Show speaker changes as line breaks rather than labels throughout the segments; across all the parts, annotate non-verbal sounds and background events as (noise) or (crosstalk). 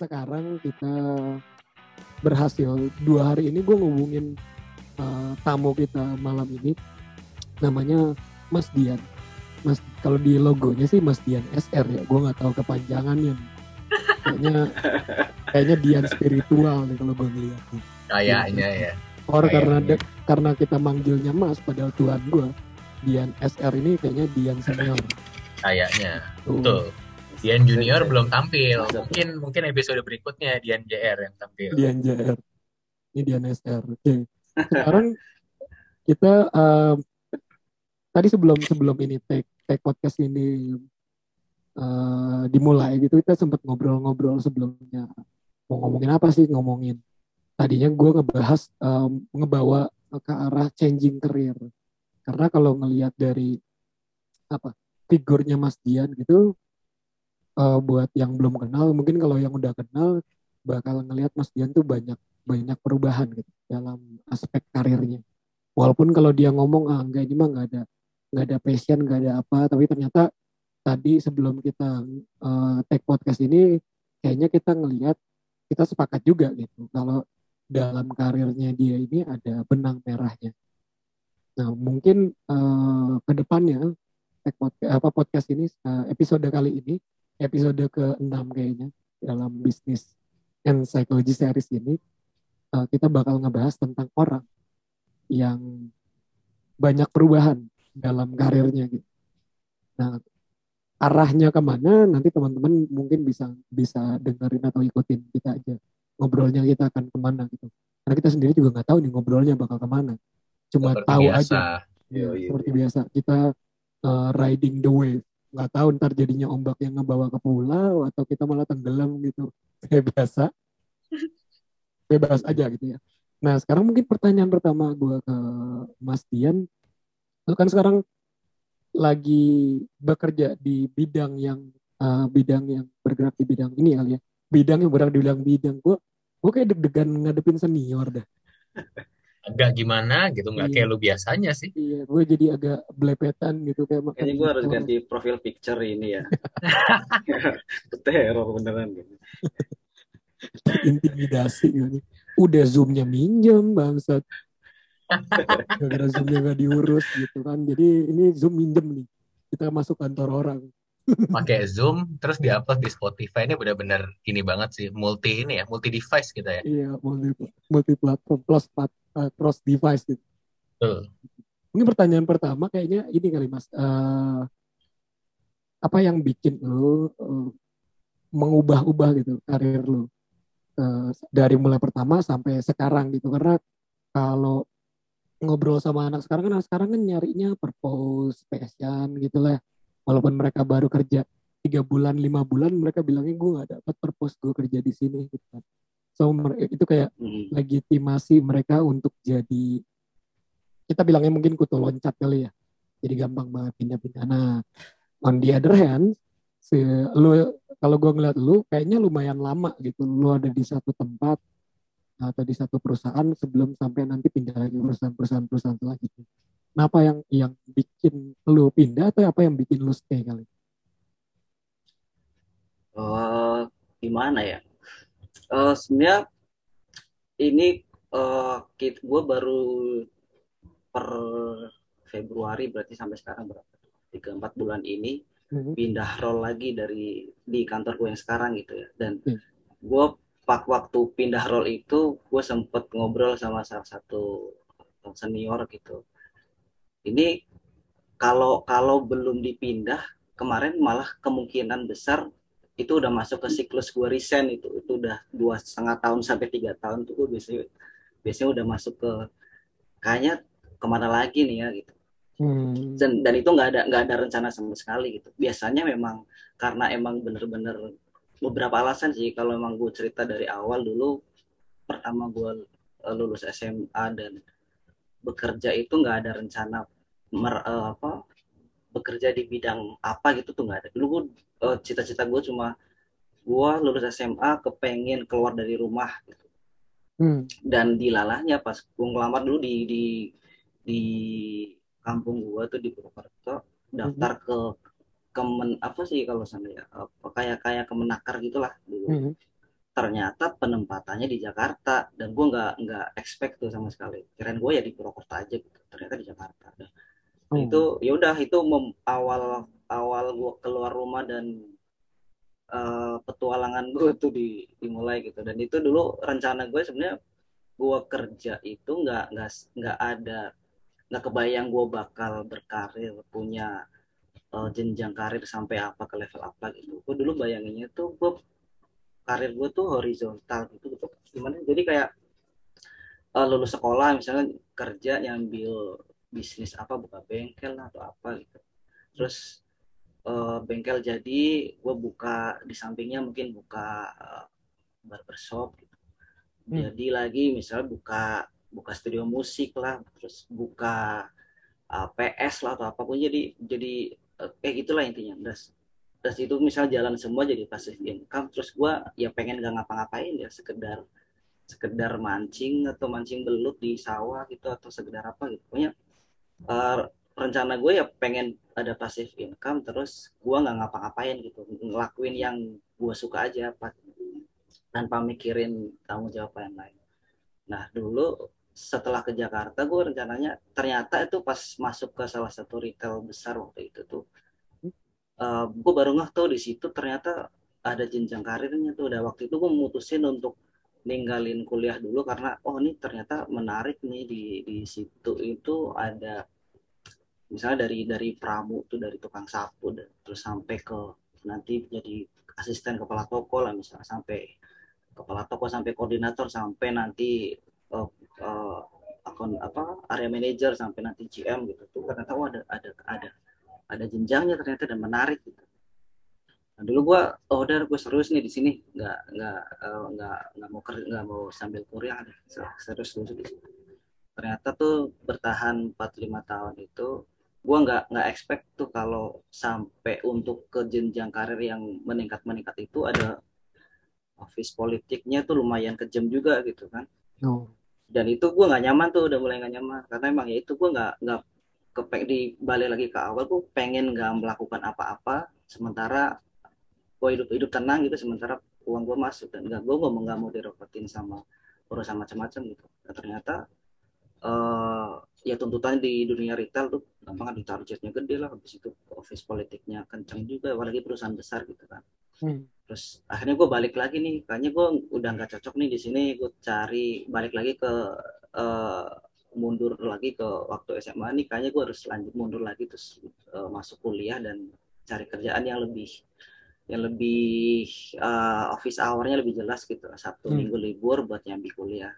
sekarang kita berhasil dua hari ini gue ngubungin uh, tamu kita malam ini namanya Mas Dian. Mas kalau di logonya sih Mas Dian SR ya, gue nggak tahu kepanjangannya. Kayaknya kayaknya Dian spiritual nih kalau gue ngeliat.
Kayaknya ya.
Or karena de, karena kita manggilnya Mas padahal Tuhan gue Dian SR ini kayaknya Dian senior.
Kayaknya. Betul. Dian Junior belum tampil. Mungkin mungkin episode berikutnya Dian JR yang tampil.
Dian JR. Ini Dian SR. Oke. Sekarang kita uh, tadi sebelum sebelum ini take take podcast ini uh, dimulai gitu kita sempat ngobrol-ngobrol sebelumnya mau ngomongin apa sih ngomongin tadinya gue ngebahas um, ngebawa ke arah changing career karena kalau ngelihat dari apa figurnya Mas Dian gitu uh, buat yang belum kenal mungkin kalau yang udah kenal bakal ngelihat Mas Dian tuh banyak banyak perubahan gitu dalam aspek karirnya. Walaupun kalau dia ngomong ah enggak ini mah nggak ada nggak ada passion nggak ada apa tapi ternyata tadi sebelum kita uh, take podcast ini kayaknya kita ngelihat kita sepakat juga gitu kalau dalam karirnya dia ini ada benang merahnya. Nah mungkin uh, ke depannya podcast, apa podcast ini uh, episode kali ini episode ke-6 kayaknya dalam bisnis and psychology series ini uh, kita bakal ngebahas tentang orang yang banyak perubahan dalam karirnya gitu. Nah, arahnya ke mana nanti teman-teman mungkin bisa bisa dengerin atau ikutin kita aja ngobrolnya kita akan ke mana gitu. Karena kita sendiri juga nggak tahu nih ngobrolnya bakal ke mana. Cuma seperti tahu biasa. aja. Ya, seperti biasa kita uh, riding the wave nggak tahu ntar jadinya ombak yang ngebawa ke pulau atau kita malah tenggelam gitu. (laughs) Kayak bebas aja gitu ya. Nah sekarang mungkin pertanyaan pertama gue ke Mas Dian. Lu kan sekarang lagi bekerja di bidang yang uh, bidang yang bergerak di bidang ini kali ya. Bidang yang bergerak di bidang bidang gue gue kayak deg-degan ngadepin senior dah
agak gimana gitu nggak iya. kayak lu biasanya sih.
Iya gue jadi agak belepetan gitu kayak
kayaknya gue harus ganti profil picture ini ya. (laughs) Teror beneran gitu
intimidasi gitu udah zoomnya minjem bangsat. (laughs) Gara-gara zoomnya gak diurus gitu kan. Jadi ini zoom minjem nih. Kita masuk kantor orang
pakai Zoom terus diupload di Spotify. Ini benar-benar ini banget sih multi ini ya multi device gitu ya.
Iya multi multi platform plus uh, cross device gitu.
Uh.
mungkin pertanyaan pertama kayaknya ini kali mas. Uh, apa yang bikin lo uh, mengubah-ubah gitu karir lo? Uh, dari mulai pertama sampai sekarang gitu. Karena kalau ngobrol sama anak sekarang kan anak sekarang kan nyarinya purpose passion gitu lah walaupun mereka baru kerja tiga bulan lima bulan mereka bilangnya gue nggak dapat purpose gue kerja di sini gitu kan. So itu kayak hmm. legitimasi mereka untuk jadi kita bilangnya mungkin kutu loncat kali ya. Jadi gampang banget pindah-pindah nah on the other hand si lu kalau gue ngeliat lu kayaknya lumayan lama gitu. Lu ada di satu tempat atau di satu perusahaan sebelum sampai nanti pindah lagi perusahaan-perusahaan perusahaan selanjutnya apa yang yang bikin lu pindah atau apa yang bikin lu stay kali?
Uh, gimana ya? Uh, sebenarnya ini uh, gue baru per Februari berarti sampai sekarang berapa? Tiga empat bulan ini hmm. pindah role lagi dari di kantor gue yang sekarang gitu ya. Dan hmm. gue pak waktu pindah role itu gue sempet ngobrol sama salah satu senior gitu ini kalau kalau belum dipindah kemarin malah kemungkinan besar itu udah masuk ke siklus gue resign itu. Itu udah dua setengah tahun sampai tiga tahun tuh gue biasanya biasanya udah masuk ke kayaknya ke mana lagi nih ya gitu. Hmm. dan, dan itu nggak ada nggak ada rencana sama sekali gitu. Biasanya memang karena emang bener-bener beberapa alasan sih. Kalau emang gue cerita dari awal dulu pertama gue eh, lulus SMA dan bekerja itu nggak ada rencana mer, uh, apa bekerja di bidang apa gitu tuh nggak ada dulu gue uh, cita-cita gue cuma gue lulus SMA kepengen keluar dari rumah gitu hmm. dan dilalahnya pas gue ngelamar dulu di di di kampung gue tuh di Purwokerto daftar hmm. ke kemen apa sih kalau sana ya apa kayak kayak kemenakar gitulah dulu hmm. Ternyata penempatannya di Jakarta. Dan gue nggak nggak expect tuh sama sekali. Kirain gue ya di Purwokerto aja gitu ternyata di Jakarta. Oh. itu ya udah itu mem, awal awal gue keluar rumah dan uh, petualangan gue (laughs) tuh di, dimulai gitu. Dan itu dulu rencana gue sebenarnya gue kerja itu nggak nggak nggak ada nggak kebayang gue bakal berkarir punya uh, jenjang karir sampai apa ke level apa gitu. Gue dulu bayanginnya tuh gue karir gue tuh horizontal gitu gitu. Gimana? Jadi kayak uh, lulus sekolah misalnya kerja nyambil bisnis apa buka bengkel atau apa gitu. Terus uh, bengkel jadi gue buka di sampingnya mungkin buka uh, barbershop gitu. Hmm. jadi lagi misalnya buka buka studio musik lah terus buka uh, PS lah atau apa pun jadi jadi uh, kayak gitulah intinya. Terus terus itu misal jalan semua jadi passive income terus gue ya pengen gak ngapa-ngapain ya sekedar sekedar mancing atau mancing belut di sawah gitu atau sekedar apa gitu. Pokoknya uh, rencana gue ya pengen ada passive income terus gue nggak ngapa-ngapain gitu ngelakuin yang gue suka aja apa tanpa mikirin tanggung jawab yang lain. Nah dulu setelah ke Jakarta gue rencananya ternyata itu pas masuk ke salah satu retail besar waktu itu tuh uh, eh, gue baru nggak tahu di situ ternyata ada jenjang karirnya tuh. Udah waktu itu gue memutusin untuk ninggalin kuliah dulu karena oh ini ternyata menarik nih di di situ itu ada misalnya dari dari pramu tuh dari tukang sapu terus sampai ke nanti jadi asisten kepala toko lah misalnya sampai kepala toko sampai koordinator sampai nanti uh, uh, akun apa area manager sampai nanti GM gitu. Tuh karena tahu ada ada ada ada jenjangnya ternyata dan menarik gitu. Nah, dulu gue oh udah gue serius nih di sini nggak nggak uh, nggak nggak mau kerja nggak mau sambil kuliah deh serius dulu di situ. Ternyata tuh bertahan 4-5 tahun itu gue nggak nggak expect tuh kalau sampai untuk ke jenjang karir yang meningkat meningkat itu ada office politiknya tuh lumayan kejam juga gitu kan. Oh. Dan itu gue nggak nyaman tuh udah mulai nggak nyaman karena emang ya itu gue nggak nggak kepeng di balik lagi ke awal gue pengen nggak melakukan apa-apa sementara gue hidup hidup tenang gitu sementara uang gue masuk dan nggak gue mau nggak mau direpotin sama urusan macam-macam gitu dan ternyata uh, ya tuntutan di dunia retail tuh gampang di targetnya gede lah habis itu office politiknya kencang juga apalagi perusahaan besar gitu kan hmm. terus akhirnya gue balik lagi nih kayaknya gue udah nggak cocok nih di sini gue cari balik lagi ke uh, mundur lagi ke waktu SMA nih kayaknya gue harus lanjut mundur lagi terus uh, masuk kuliah dan cari kerjaan yang lebih yang lebih uh, office hournya lebih jelas gitu sabtu hmm. minggu libur buat nyambi kuliah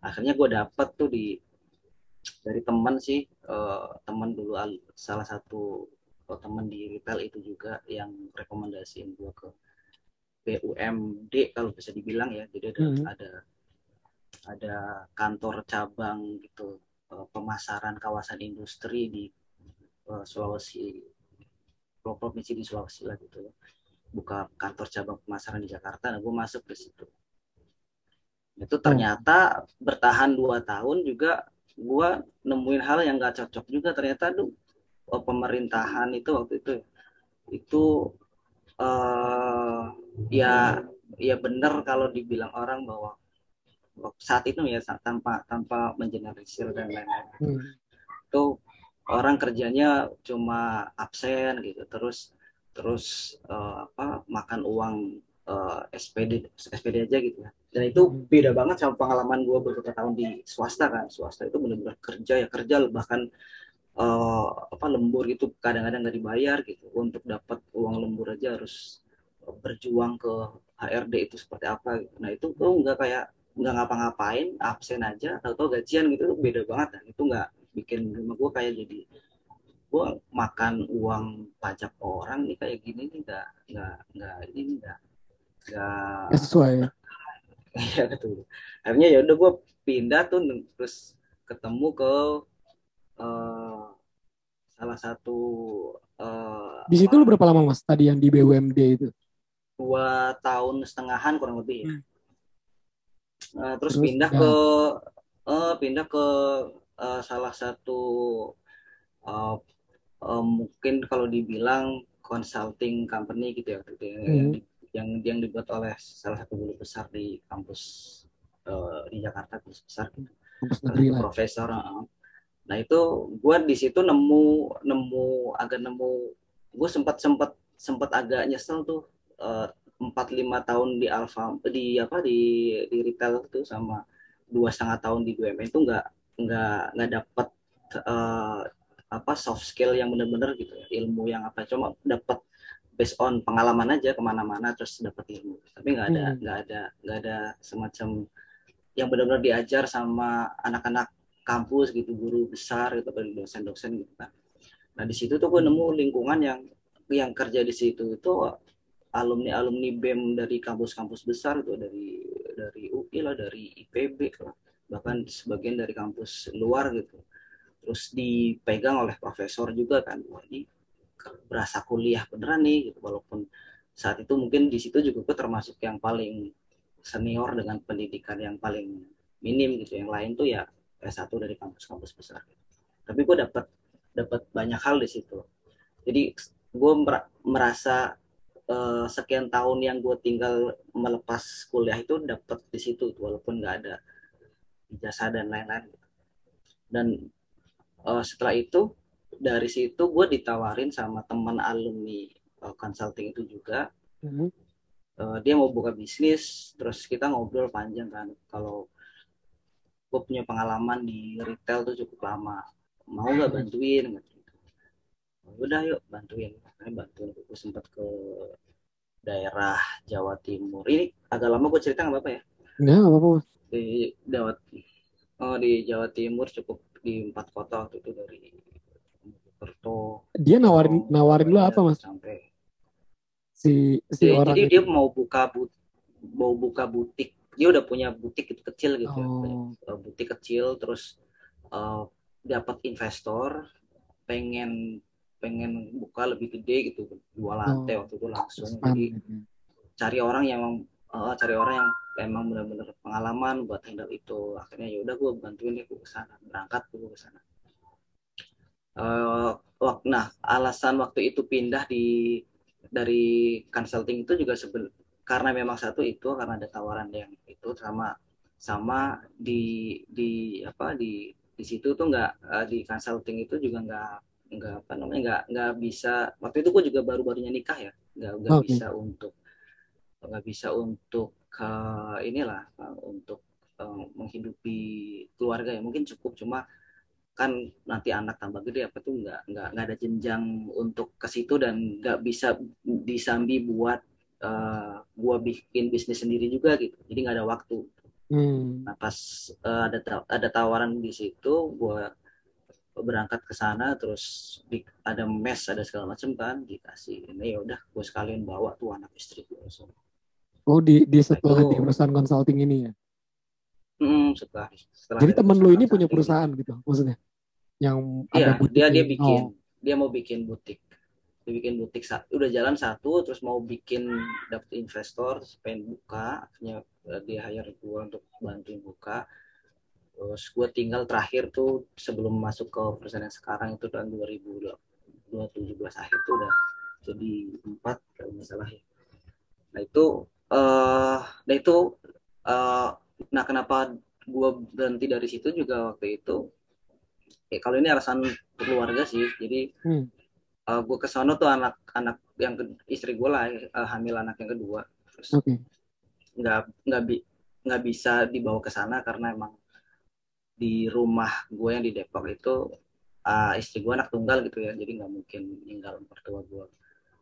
akhirnya gue dapet tuh di dari teman sih uh, teman dulu salah satu uh, teman di retail itu juga yang rekomendasiin gue ke BUMD kalau bisa dibilang ya jadi ada hmm. ada ada kantor cabang gitu uh, pemasaran kawasan industri di uh, Sulawesi provinsi di Sulawesi lah gitu buka kantor cabang pemasaran di Jakarta nah gue masuk ke situ. Itu ternyata bertahan dua tahun juga gue nemuin hal yang gak cocok juga ternyata tuh oh, pemerintahan itu waktu itu itu uh, ya ya benar kalau dibilang orang bahwa saat itu ya tanpa tanpa mengeneralisir dan lain-lain hmm. itu orang kerjanya cuma absen gitu terus terus uh, apa makan uang uh, eh, SPD SPD aja gitu ya dan itu hmm. beda banget sama pengalaman gue beberapa tahun di swasta kan swasta itu benar-benar kerja ya kerja bahkan uh, apa lembur gitu kadang-kadang nggak dibayar gitu untuk dapat uang lembur aja harus berjuang ke HRD itu seperti apa gitu. nah itu gue nggak kayak nggak ngapa-ngapain absen aja atau gajian gitu beda banget kan itu nggak bikin rumah gue kayak jadi gue makan uang pajak orang nih kayak gini nih nggak nggak nggak ini nggak nggak
sesuai. (laughs)
Ya betul. Akhirnya ya udah gue pindah tuh terus ketemu ke uh, salah satu
uh, di situ lu berapa lama mas tadi yang di BUMD itu?
Dua tahun setengahan kurang lebih. Ya. Hmm uh, terus, terus pindah ya. ke uh, pindah ke uh, salah satu uh, uh, mungkin kalau dibilang consulting company gitu ya gitu hmm. yang yang dibuat oleh salah satu guru besar di kampus uh, di Jakarta kampus besar gitu.
kampus lah
profesor uh, nah itu gue di situ nemu nemu agak nemu gue sempat sempat sempat agak nyesel tuh empat lima tahun di Alfa di apa di di retail itu sama dua setengah tahun di BUMN itu nggak nggak nggak dapat uh, apa soft skill yang benar-benar gitu ya, ilmu yang apa cuma dapat based on pengalaman aja ke mana-mana terus dapat ilmu tapi nggak ada hmm. nggak hmm. ada nggak ada semacam yang benar-benar diajar sama anak-anak kampus gitu guru besar gitu dari dosen-dosen gitu kan nah di situ tuh gue nemu lingkungan yang yang kerja di situ itu alumni alumni bem dari kampus-kampus besar tuh dari dari UI lah dari IPB lah bahkan sebagian dari kampus luar gitu. Terus dipegang oleh profesor juga kan wah berasa kuliah beneran nih gitu walaupun saat itu mungkin di situ juga gue termasuk yang paling senior dengan pendidikan yang paling minim gitu. Yang lain tuh ya S1 dari kampus-kampus besar. Tapi gue dapat dapat banyak hal di situ. Jadi gue merasa uh, sekian tahun yang gue tinggal melepas kuliah itu dapat di situ walaupun nggak ada ijazah dan lain-lain. Dan uh, setelah itu dari situ gue ditawarin sama teman alumni uh, consulting itu juga. Mm-hmm. uh, dia mau buka bisnis terus kita ngobrol panjang kan. Kalau gue punya pengalaman di retail tuh cukup lama. Mau nggak bantuin gitu udah yuk bantuin Saya bantuin gue sempat ke daerah Jawa Timur ini agak lama gue cerita nggak apa-apa ya
nggak apa-apa
di Jawa oh di Jawa Timur cukup di empat kota waktu itu dari Mojokerto.
Dia nawarin nawarin lu apa mas? Sampai si si
jadi,
orang
jadi itu. dia mau buka but, mau buka butik. Dia udah punya butik itu kecil gitu, ya. oh. ya. butik kecil terus uh, dapat investor pengen pengen buka lebih gede gitu dua lantai oh. waktu itu langsung. jadi cari orang yang uh, cari orang yang emang benar-benar pengalaman buat handle itu. Akhirnya ya udah gue bantuin dia gue ke sana berangkat gue ke sana uh, nah alasan waktu itu pindah di dari consulting itu juga seben, karena memang satu itu karena ada tawaran yang itu sama sama di di apa di di situ tuh nggak uh, di consulting itu juga nggak nggak apa namanya nggak nggak bisa waktu itu gue juga baru barunya nikah ya nggak nggak okay. bisa untuk nggak bisa untuk uh, inilah uh, untuk uh, menghidupi keluarga ya mungkin cukup cuma kan nanti anak tambah gede apa tuh nggak nggak nggak ada jenjang untuk ke situ dan nggak bisa disambi buat uh, gua bikin bisnis sendiri juga gitu jadi nggak ada waktu hmm. nah pas uh, ada ada tawaran di situ gua berangkat ke sana terus di, ada mes ada segala macam kan dikasih ini ya udah gue sekalian bawa tuh anak istri gue langsung
Oh di di setelah di perusahaan consulting ini ya?
Hmm, setelah, setelah
Jadi teman lu ini punya perusahaan gitu maksudnya? Yang
iya, ada dia dia bikin oh. dia mau bikin butik. Dia bikin butik udah jalan satu terus mau bikin dapet investor pengen buka akhirnya eh, dia hire gue untuk bantuin buka terus gue tinggal terakhir tuh sebelum masuk ke perusahaan yang sekarang itu tahun 2017 akhir tuh udah jadi empat kalau nggak salah ya nah itu uh, nah itu uh, nah kenapa gue berhenti dari situ juga waktu itu ya kalau ini alasan keluarga sih jadi hmm. uh, eh, gue ke sana tuh anak-anak yang ke, istri gue lah uh, hamil anak yang kedua terus okay. nggak nggak bi nggak bisa dibawa ke sana karena emang di rumah gue yang di Depok itu uh, istri gue anak tunggal gitu ya jadi nggak mungkin tinggal mertua gue.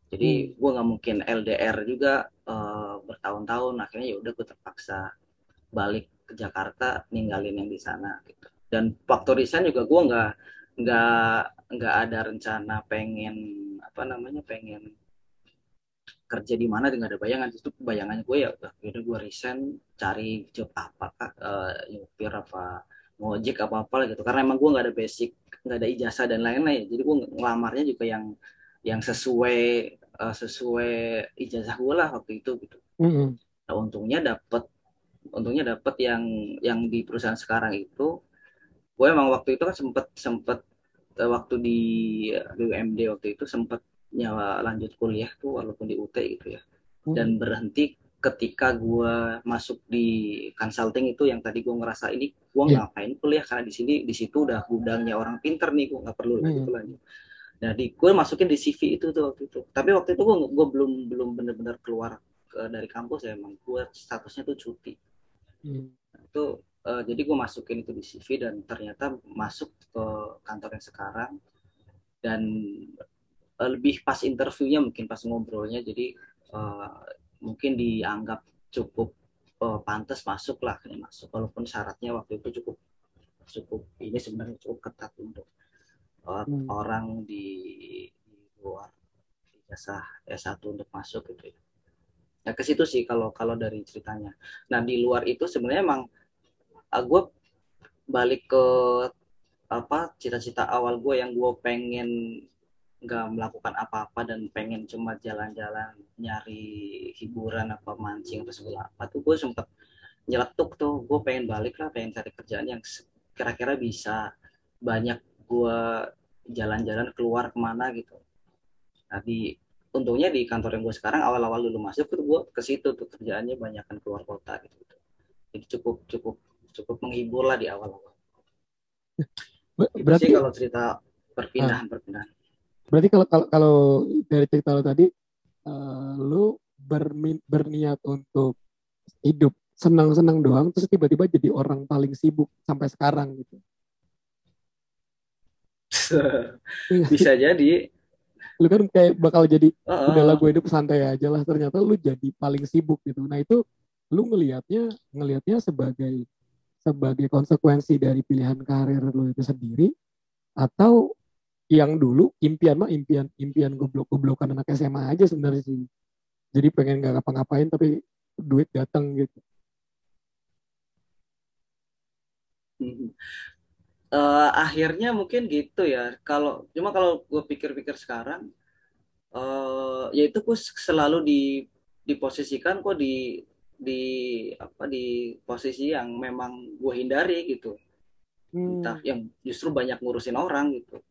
Jadi hmm. gue nggak mungkin LDR juga uh, bertahun-tahun akhirnya ya udah gue terpaksa balik ke Jakarta ninggalin yang di sana gitu. Dan waktu resign juga gue nggak nggak nggak ada rencana pengen apa namanya pengen kerja di mana dengan ada bayangan. Itu bayangannya gue ya udah udah gue resign cari job apa kak uh, nyupir apa ngojek apa apa gitu karena emang gue nggak ada basic nggak ada ijazah dan lain-lain jadi gue ngelamarnya juga yang yang sesuai uh, sesuai ijazah gue lah waktu itu gitu. Mm-hmm. Nah, untungnya dapat untungnya dapat yang yang di perusahaan sekarang itu gue emang waktu itu kan sempet sempet uh, waktu di BUMD waktu itu sempet nyawa lanjut kuliah tuh walaupun di UT gitu ya. dan berhenti ketika gue masuk di consulting itu yang tadi gue ngerasa ini gue
Iya.
ngapain kuliah karena di sini di situ udah gudangnya orang pinter nih gue nggak perlu lagi
Hmm.
itu lanjut nah di gue masukin di CV itu tuh waktu itu tapi waktu itu gue gue belum belum benar-benar keluar ke, dari kampus ya emang gue statusnya tuh cuti
Hmm.
itu eh, jadi gue masukin itu di CV dan ternyata masuk ke kantor yang sekarang dan eh, lebih pas interviewnya mungkin pas ngobrolnya jadi eh, mungkin dianggap cukup eh, pantas masuk lah masuk walaupun syaratnya waktu itu cukup cukup ini sebenarnya cukup ketat untuk eh,
Hmm.
orang di, di luar ijazah S1 untuk masuk gitu ya. Ya ke situ sih kalau kalau dari ceritanya. Nah di luar itu sebenarnya emang gue balik ke apa cita-cita awal gue yang gue pengen nggak melakukan apa-apa dan pengen cuma jalan-jalan nyari hiburan apa mancing atau segala apa tuh gue sempet nyeletuk tuh gue pengen balik lah pengen cari kerjaan yang kira-kira bisa banyak gue jalan-jalan keluar ke mana gitu. Nah di untungnya di kantor yang gue sekarang awal-awal dulu masuk tuh gue ke situ tuh kerjaannya banyak kan keluar kota gitu. Jadi cukup cukup cukup menghibur lah di awal-awal.
Ber-
itu
Berarti
sih kalau cerita perpindahan perpindahan
berarti kalau kalau kalau dari cerita lo tadi eh, lu bermi- berniat untuk hidup senang-senang doang terus tiba-tiba jadi orang paling sibuk sampai sekarang gitu. (laughs)
Bisa jadi
Lu kan kayak bakal jadi
Heeh.
udahlah gue hidup santai aja lah ternyata lu jadi paling sibuk gitu. Nah itu lu ngelihatnya ngelihatnya sebagai sebagai konsekuensi dari pilihan karir lu itu sendiri atau yang dulu impian mah impian impian goblok-goblokan anak SMA aja sebenarnya sih. Jadi pengen nggak ngapa-ngapain tapi duit datang gitu.
Eh, akhirnya mungkin gitu ya. Kalau cuma kalau gue pikir-pikir sekarang, eh ya itu gue selalu di diposisikan kok di di apa di posisi yang memang gue hindari gitu.
Hmm.
Entah yang justru banyak ngurusin orang gitu.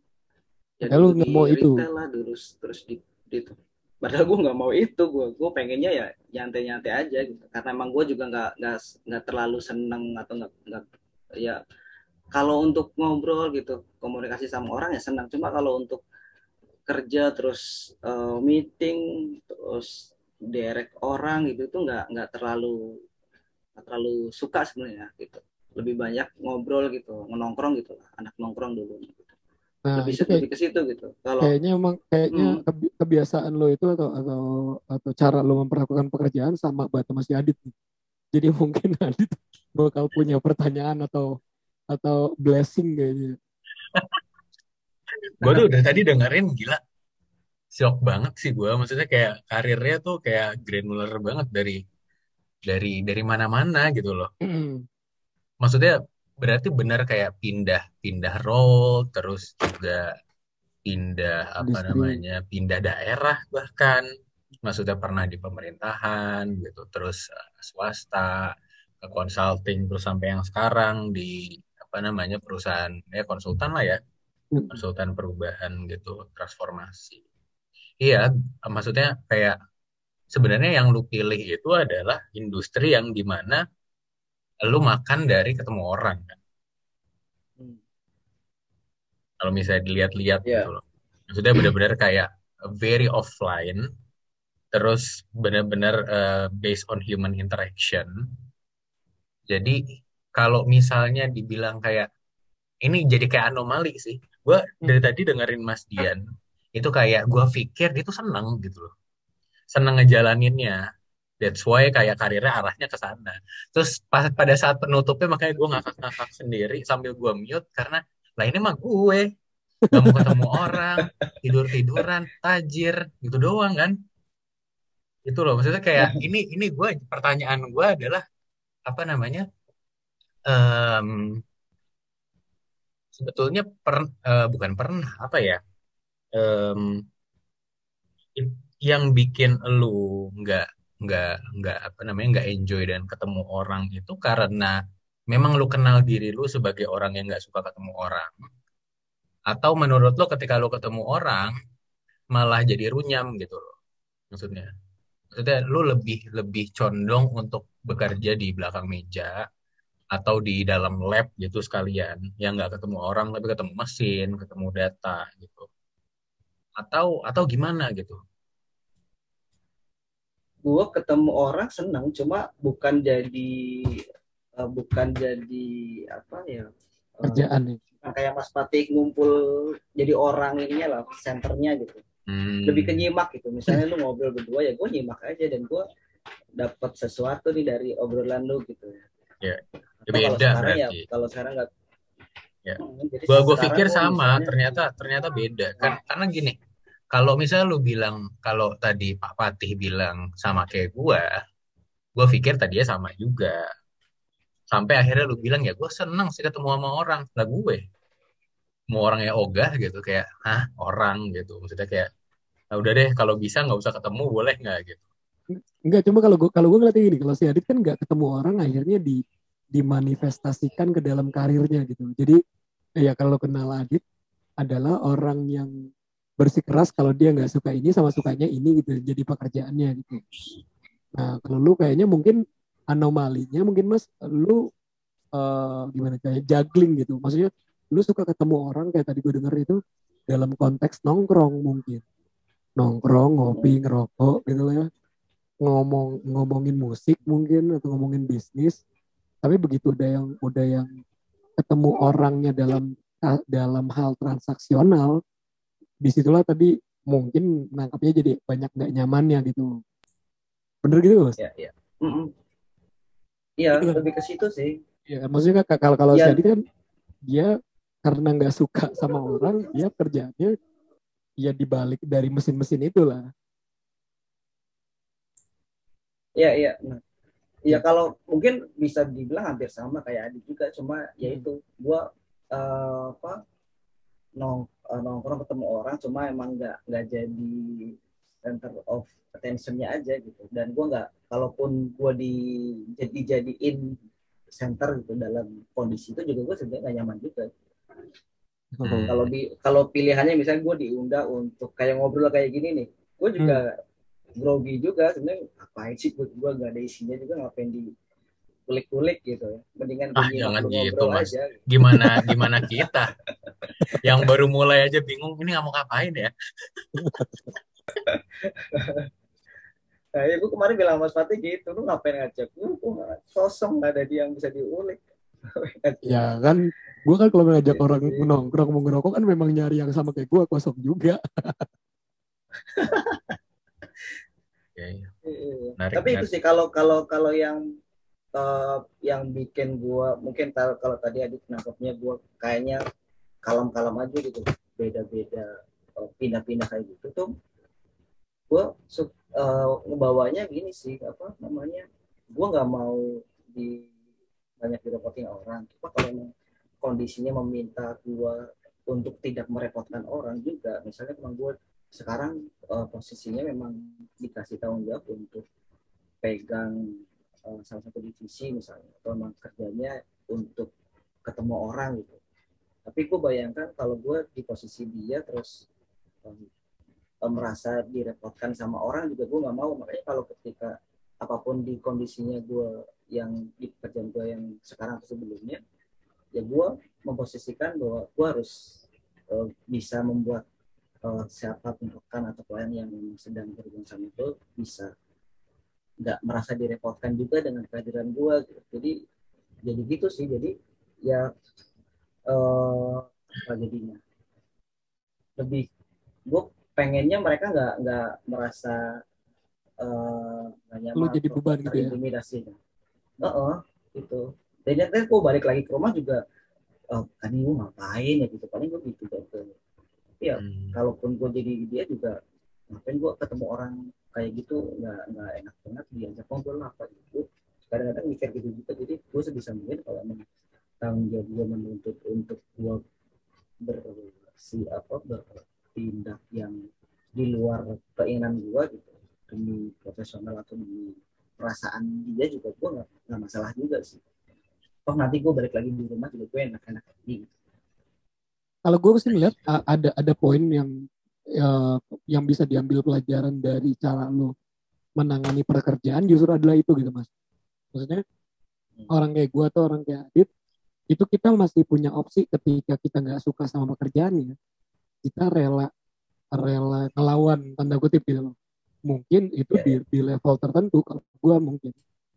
Ya
Padahal lu nggak mau itu.
lah terus terus di, di itu. Padahal gue nggak mau itu, gue gue pengennya ya nyantai-nyantai aja gitu. Karena emang gue juga nggak nggak nggak terlalu seneng atau nggak nggak ya kalau untuk ngobrol gitu komunikasi sama orang ya senang cuma kalau untuk kerja terus eh, meeting terus direct orang gitu itu nggak nggak terlalu nggak terlalu suka sebenarnya gitu lebih banyak ngobrol gitu nongkrong gitu lah anak nongkrong dulu gitu.
Nah
lebih
itu kayak
lebih ke situ gitu kalau
kayaknya emang kayaknya
Hmm.
kebi- kebiasaan lo itu atau atau atau cara lo memperlakukan pekerjaan sama banget sama si Adit. Jadi (laughs) mungkin Adit bakal punya pertanyaan atau atau blessing kayaknya.
gue tuh dari tadi dengerin gila shock banget sih gue maksudnya kayak karirnya tuh kayak granular banget dari dari dari mana-mana gitu loh maksudnya berarti benar kayak pindah pindah role terus juga pindah apa namanya pindah daerah bahkan. Maksudnya pernah di pemerintahan gitu terus eh, swasta ke consulting terus sampai yang sekarang di apa namanya perusahaan ya konsultan lah ya.
Hmm.
konsultan perubahan gitu transformasi. Iya maksudnya kayak sebenarnya yang lu pilih itu adalah industri yang di mana lu makan dari ketemu orang kan?
Hmm.
kalau misalnya dilihat-lihat
Iya.
gitu loh. Maksudnya benar-benar kayak very offline terus benar-benar eh, based on human interaction. Jadi kalau misalnya dibilang kayak ini jadi kayak anomali sih. Gue dari tadi dengerin Mas Dian itu kayak gue pikir dia tuh seneng gitu loh. Seneng ngejalaninnya that's why kayak karirnya arahnya ke sana. Terus pas pada saat penutupnya makanya gue ngakak-ngakak sendiri sambil gue mute karena lah ini mah gue. Gak mau ketemu orang tidur tiduran tajir gitu doang kan. Itu loh maksudnya kayak ini ini gue pertanyaan gue adalah apa namanya Em, sebetulnya per, eh, bukan pernah apa ya i- yang bikin lu nggak nggak nggak apa namanya nggak enjoy dan ketemu orang itu karena memang lu kenal diri lu sebagai orang yang nggak suka ketemu orang atau menurut lu ketika lu ketemu orang malah jadi runyam gitu loh maksudnya Maksudnya lu lebih lebih condong untuk bekerja di belakang meja atau di dalam lab gitu sekalian yang nggak ketemu orang tapi ketemu mesin, ketemu data gitu. Atau atau gimana gitu?
Gue ketemu orang senang cuma bukan jadi uh, bukan jadi apa ya
uh, kerjaan nih
kayak Mas Patih ngumpul jadi orang ininya lah senternya gitu. Hmm. lebih ke nyimak gitu. Misalnya lu ngobrol berdua ya gue nyimak aja dan gue dapat sesuatu nih dari obrolan lu gitu.
Ya ya beda
kalau sekarang
ya
kalau sekarang nggak
ya. Hmm, gue gue pikir sama misalnya, ternyata ternyata beda. Kan karena gini kalau misalnya lu bilang kalau tadi Pak Patih bilang sama kayak gue, gue pikir tadinya sama juga. Sampai akhirnya lu bilang ya gue seneng sih ketemu sama orang. Lah gue, mau orangnya ogah gitu kayak, hah orang gitu. Maksudnya kayak, nah udah deh kalau bisa nggak usah ketemu boleh nggak gitu.
Enggak, cuma kalau gue kalau gue ngeliatnya gini, kalau si Adit kan nggak ketemu orang akhirnya di dimanifestasikan ke dalam karirnya gitu. Jadi ya kalau kenal Adit adalah orang yang bersikeras kalau dia nggak suka ini sama sukanya ini gitu jadi pekerjaannya gitu. Nah kalau lu kayaknya mungkin anomalinya mungkin mas lu uh, gimana kayak juggling gitu. Maksudnya lu suka ketemu orang kayak tadi gue denger itu dalam konteks nongkrong mungkin. Nongkrong ngopi ngerokok gitu ya. Ngomong ngomongin musik mungkin atau ngomongin bisnis. Tapi begitu udah yang udah yang ketemu orangnya dalam dalam hal transaksional di situlah tadi mungkin nangkapnya jadi banyak nggak nyamannya gitu bener gitu
mas? Iya iya. Mm -mm. Iya gitu kan? lebih ke situ sih.
Iya maksudnya kan kalau kalau ya. kan dia karena nggak suka sama orang dia kerjanya ya dibalik dari mesin-mesin itulah.
Iya iya. Nah. Ya kalau mungkin bisa dibilang hampir sama kayak Adi juga cuma ya hmm. yaitu gua uh, apa nong uh, nongkrong ketemu orang cuma emang nggak nggak jadi center of attentionnya aja gitu dan gue nggak kalaupun gue di jadi jadiin center gitu dalam kondisi itu juga gue sebenarnya nggak nyaman juga hmm. kalau di kalau pilihannya misalnya gue diundang untuk kayak ngobrol kayak gini nih gue juga hmm. grogi juga sebenarnya ngapain sih gue gue nggak ada isinya juga ngapain di kulik-kulik gitu ya. Mendingan
ah, jangan gitu mas. Aja. Gimana gimana kita yang baru mulai aja bingung ini nggak mau ngapain ya. (laughs)
nah, ya gue kemarin bilang Mas Fatih gitu, lu ngapain ngajak? Lu kok sosok nggak ada dia yang bisa diulik. (laughs)
ya kan, gue kan kalau ngajak orang nongkrong mau ngerokok kan memang nyari yang sama kayak gue kosong juga. (laughs)
Ya, ya. Tapi itu sih kalau kalau kalau yang uh, yang bikin gue mungkin kalau tadi adik nangkepnya gue kayaknya kalem-kalem aja gitu. Beda-beda uh, pindah-pindah kayak gitu tuh. Gue uh, ngebawanya gini sih apa namanya gue nggak mau di banyak direpotin orang. Cuma kalau kondisinya meminta gue untuk tidak merepotkan orang juga misalnya teman gue sekarang uh, posisinya memang dikasih tanggung jawab untuk pegang uh, salah satu divisi misalnya atau memang kerjanya untuk ketemu orang gitu. Tapi gue bayangkan kalau gue di posisi dia terus um, um, merasa direpotkan sama orang juga gue nggak mau. Makanya kalau ketika apa pun di kondisinya gue yang di pekerjaan gue yang sekarang atau sebelumnya ya gue memposisikan bahwa gue harus uh, bisa membuat uh, siapa rekan atau klien yang sedang berhubungan sama itu bisa nggak merasa direpotkan juga dengan kehadiran gue gitu. jadi jadi gitu sih. Jadi ya uh, apa jadinya? Lebih gue pengennya mereka nggak nggak merasa uh,
nyaman lu jadi beban gitu ya?
intimidasi uh -uh, gitu. Dan nanti gue balik lagi ke rumah juga oh, kan gue ngapain ya? Gitu. Paling gue gitu gitu ya hmm. kalaupun gue jadi dia juga ngapain gue ketemu orang kayak gitu nggak nggak enak banget diajak ngobrol apa gitu. Kadang-kadang mikir gitu juga jadi gue sebisa mungkin kalau emang tanggung jawab gue menuntut untuk gue bersi apa bertindak yang di luar keinginan gue gitu demi profesional atau demi perasaan dia juga gue nggak nggak masalah juga sih. Toh nanti gue balik lagi di rumah juga gue enak-enak gitu.
Kalau gue sih lihat ada ada poin yang uh, yang bisa diambil pelajaran dari cara lo menangani pekerjaan justru adalah itu gitu mas maksudnya hmm. orang kayak gue atau orang kayak Adit itu kita masih punya opsi ketika kita nggak suka sama pekerjaan ya kita rela rela ngelawan tanda kutip gitu loh mungkin itu yeah. di, di level tertentu kalau gue mungkin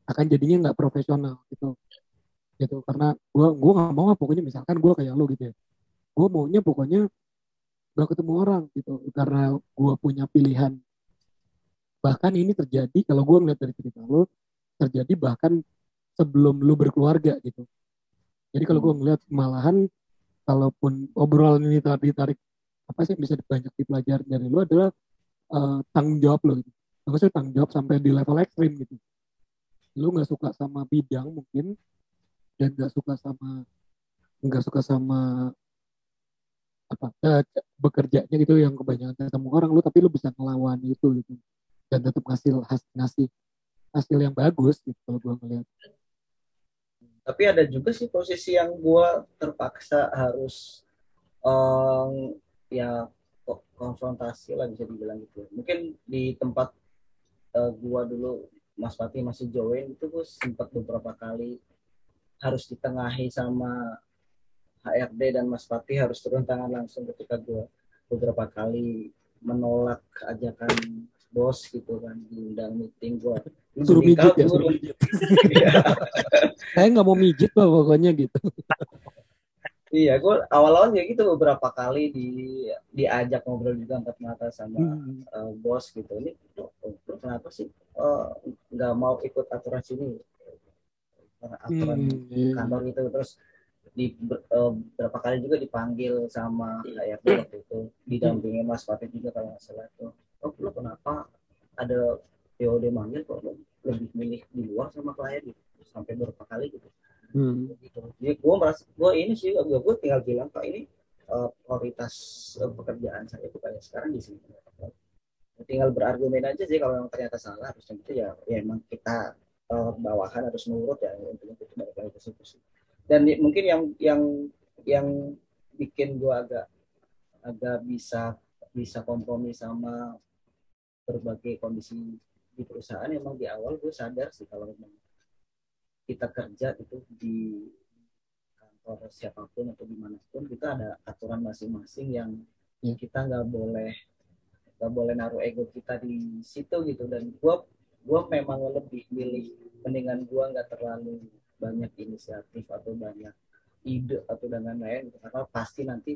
akan jadinya nggak profesional gitu gitu karena gue gue nggak mau pokoknya misalkan gue kayak lo gitu ya gue maunya pokoknya gak ketemu orang gitu. Karena gue punya pilihan. Bahkan ini terjadi kalau gue ngeliat dari cerita lo terjadi bahkan sebelum lo berkeluarga gitu. Jadi kalau gue ngeliat malahan kalaupun obrolan ini tadi tarik apa sih bisa banyak dipelajari dari lo adalah uh, tanggung jawab lo gitu. Maksudnya tanggung jawab sampai di level ekstrim gitu. Lo nggak suka sama bidang mungkin dan nggak suka sama nggak suka sama apa uh, bekerjanya gitu yang kebanyakan ketemu orang lu tapi lu bisa ngelawan itu gitu dan tetap ngasih ngasih hasil yang bagus gitu kalau gue ngeliat.
Tapi ada juga sih posisi yang gue terpaksa harus um, ya konfrontasi lah bisa dibilang gitu. Mungkin di tempat uh, eh, gue dulu Mas Fatih masih join itu gue sempat beberapa kali harus ditengahi sama HRD dan Mas Fatih harus turun tangan langsung ketika gue beberapa kali menolak ajakan bos gitu kan diundang meeting gua.
Suruh mijit ya suruh mijit. Saya nggak mau mijit lah pokoknya gitu.
Iya gua awal-awal ya gitu beberapa kali di diajak ngobrol juga angkat mata sama hmm. uh, bos gitu. Ini lo, kenapa sih eh, nggak uh, mau ikut aturan sini? Aturan hmm, iya. kantor gitu. Terus di uh, berapa kali juga dipanggil sama HRD waktu itu. Didampingi Mas Fatih juga kalau nggak salah tuh oh lo kenapa ada POD manggil kok lo lebih milih di luar sama klien gitu? Sampai berapa kali gitu. Hmm. gitu. Jadi gue merasa gue ini sih gue gue tinggal bilang pak ini uh, prioritas uh, pekerjaan saya itu kayak sekarang di sini. Tinggal berargumen aja sih kalau yang ternyata salah harusnya gitu ya ya emang kita uh, bawahan harus nurut ya intinya itu balik lagi ke situ sih dan mungkin yang yang yang bikin gue agak agak bisa bisa kompromi sama berbagai kondisi di perusahaan emang di awal gue sadar sih kalau memang kita kerja itu di kantor siapa pun atau di mana pun kita ada aturan masing-masing yang ya. kita nggak boleh nggak boleh naruh ego kita di situ gitu dan gue gue memang lebih milih mendingan gue nggak terlalu banyak inisiatif atau banyak ide atau dan lain-lain karena pasti nanti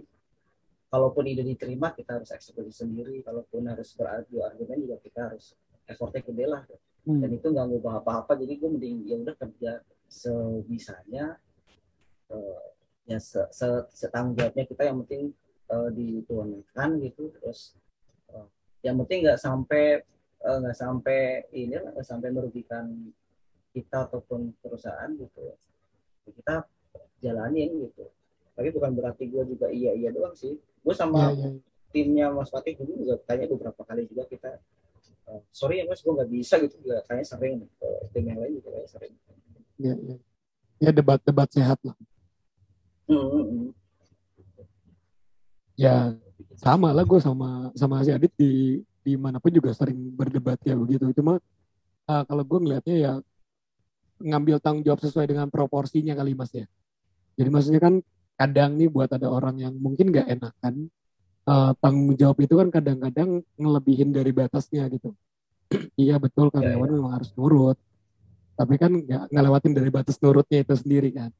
kalaupun ide diterima kita harus eksekusi sendiri. Kalaupun harus berargu argumen juga kita harus effortnya gede lah. Hmm. dan itu nggak ngubah apa-apa. Jadi gue mending ya udah kerja sebisanya uh, ya se, se, setanggung jawabnya kita. Yang penting uh, dituangkan gitu. Terus uh, yang penting nggak sampai nggak uh, sampai ini nggak sampai merugikan kita ataupun perusahaan gitu kita jalanin gitu. Tapi bukan berarti gue juga iya iya doang sih. Gue sama yeah, yeah. timnya Mas Fatih dulu juga tanya beberapa kali juga kita uh, sorry ya Mas gue nggak bisa gitu. Juga kayaknya sering uh, tim yang lain juga kayak sering.
Ya yeah. ya debat-debat sehat lah. Mm -hmm. ya sama lah gue sama sama si Adit di di mana pun juga sering berdebat ya begitu. Cuma uh, kalau gue ngelihatnya ya ngambil tanggung jawab sesuai dengan proporsinya kali mas ya. Jadi maksudnya kan kadang nih buat ada orang yang mungkin gak enakan uh, tanggung jawab itu kan kadang-kadang ngelebihin dari batasnya gitu. (clears throat) Iya betul iya, karyawan ya, ya. memang harus nurut. Tapi kan nggak ngelewatin dari batas nurutnya itu sendiri kan.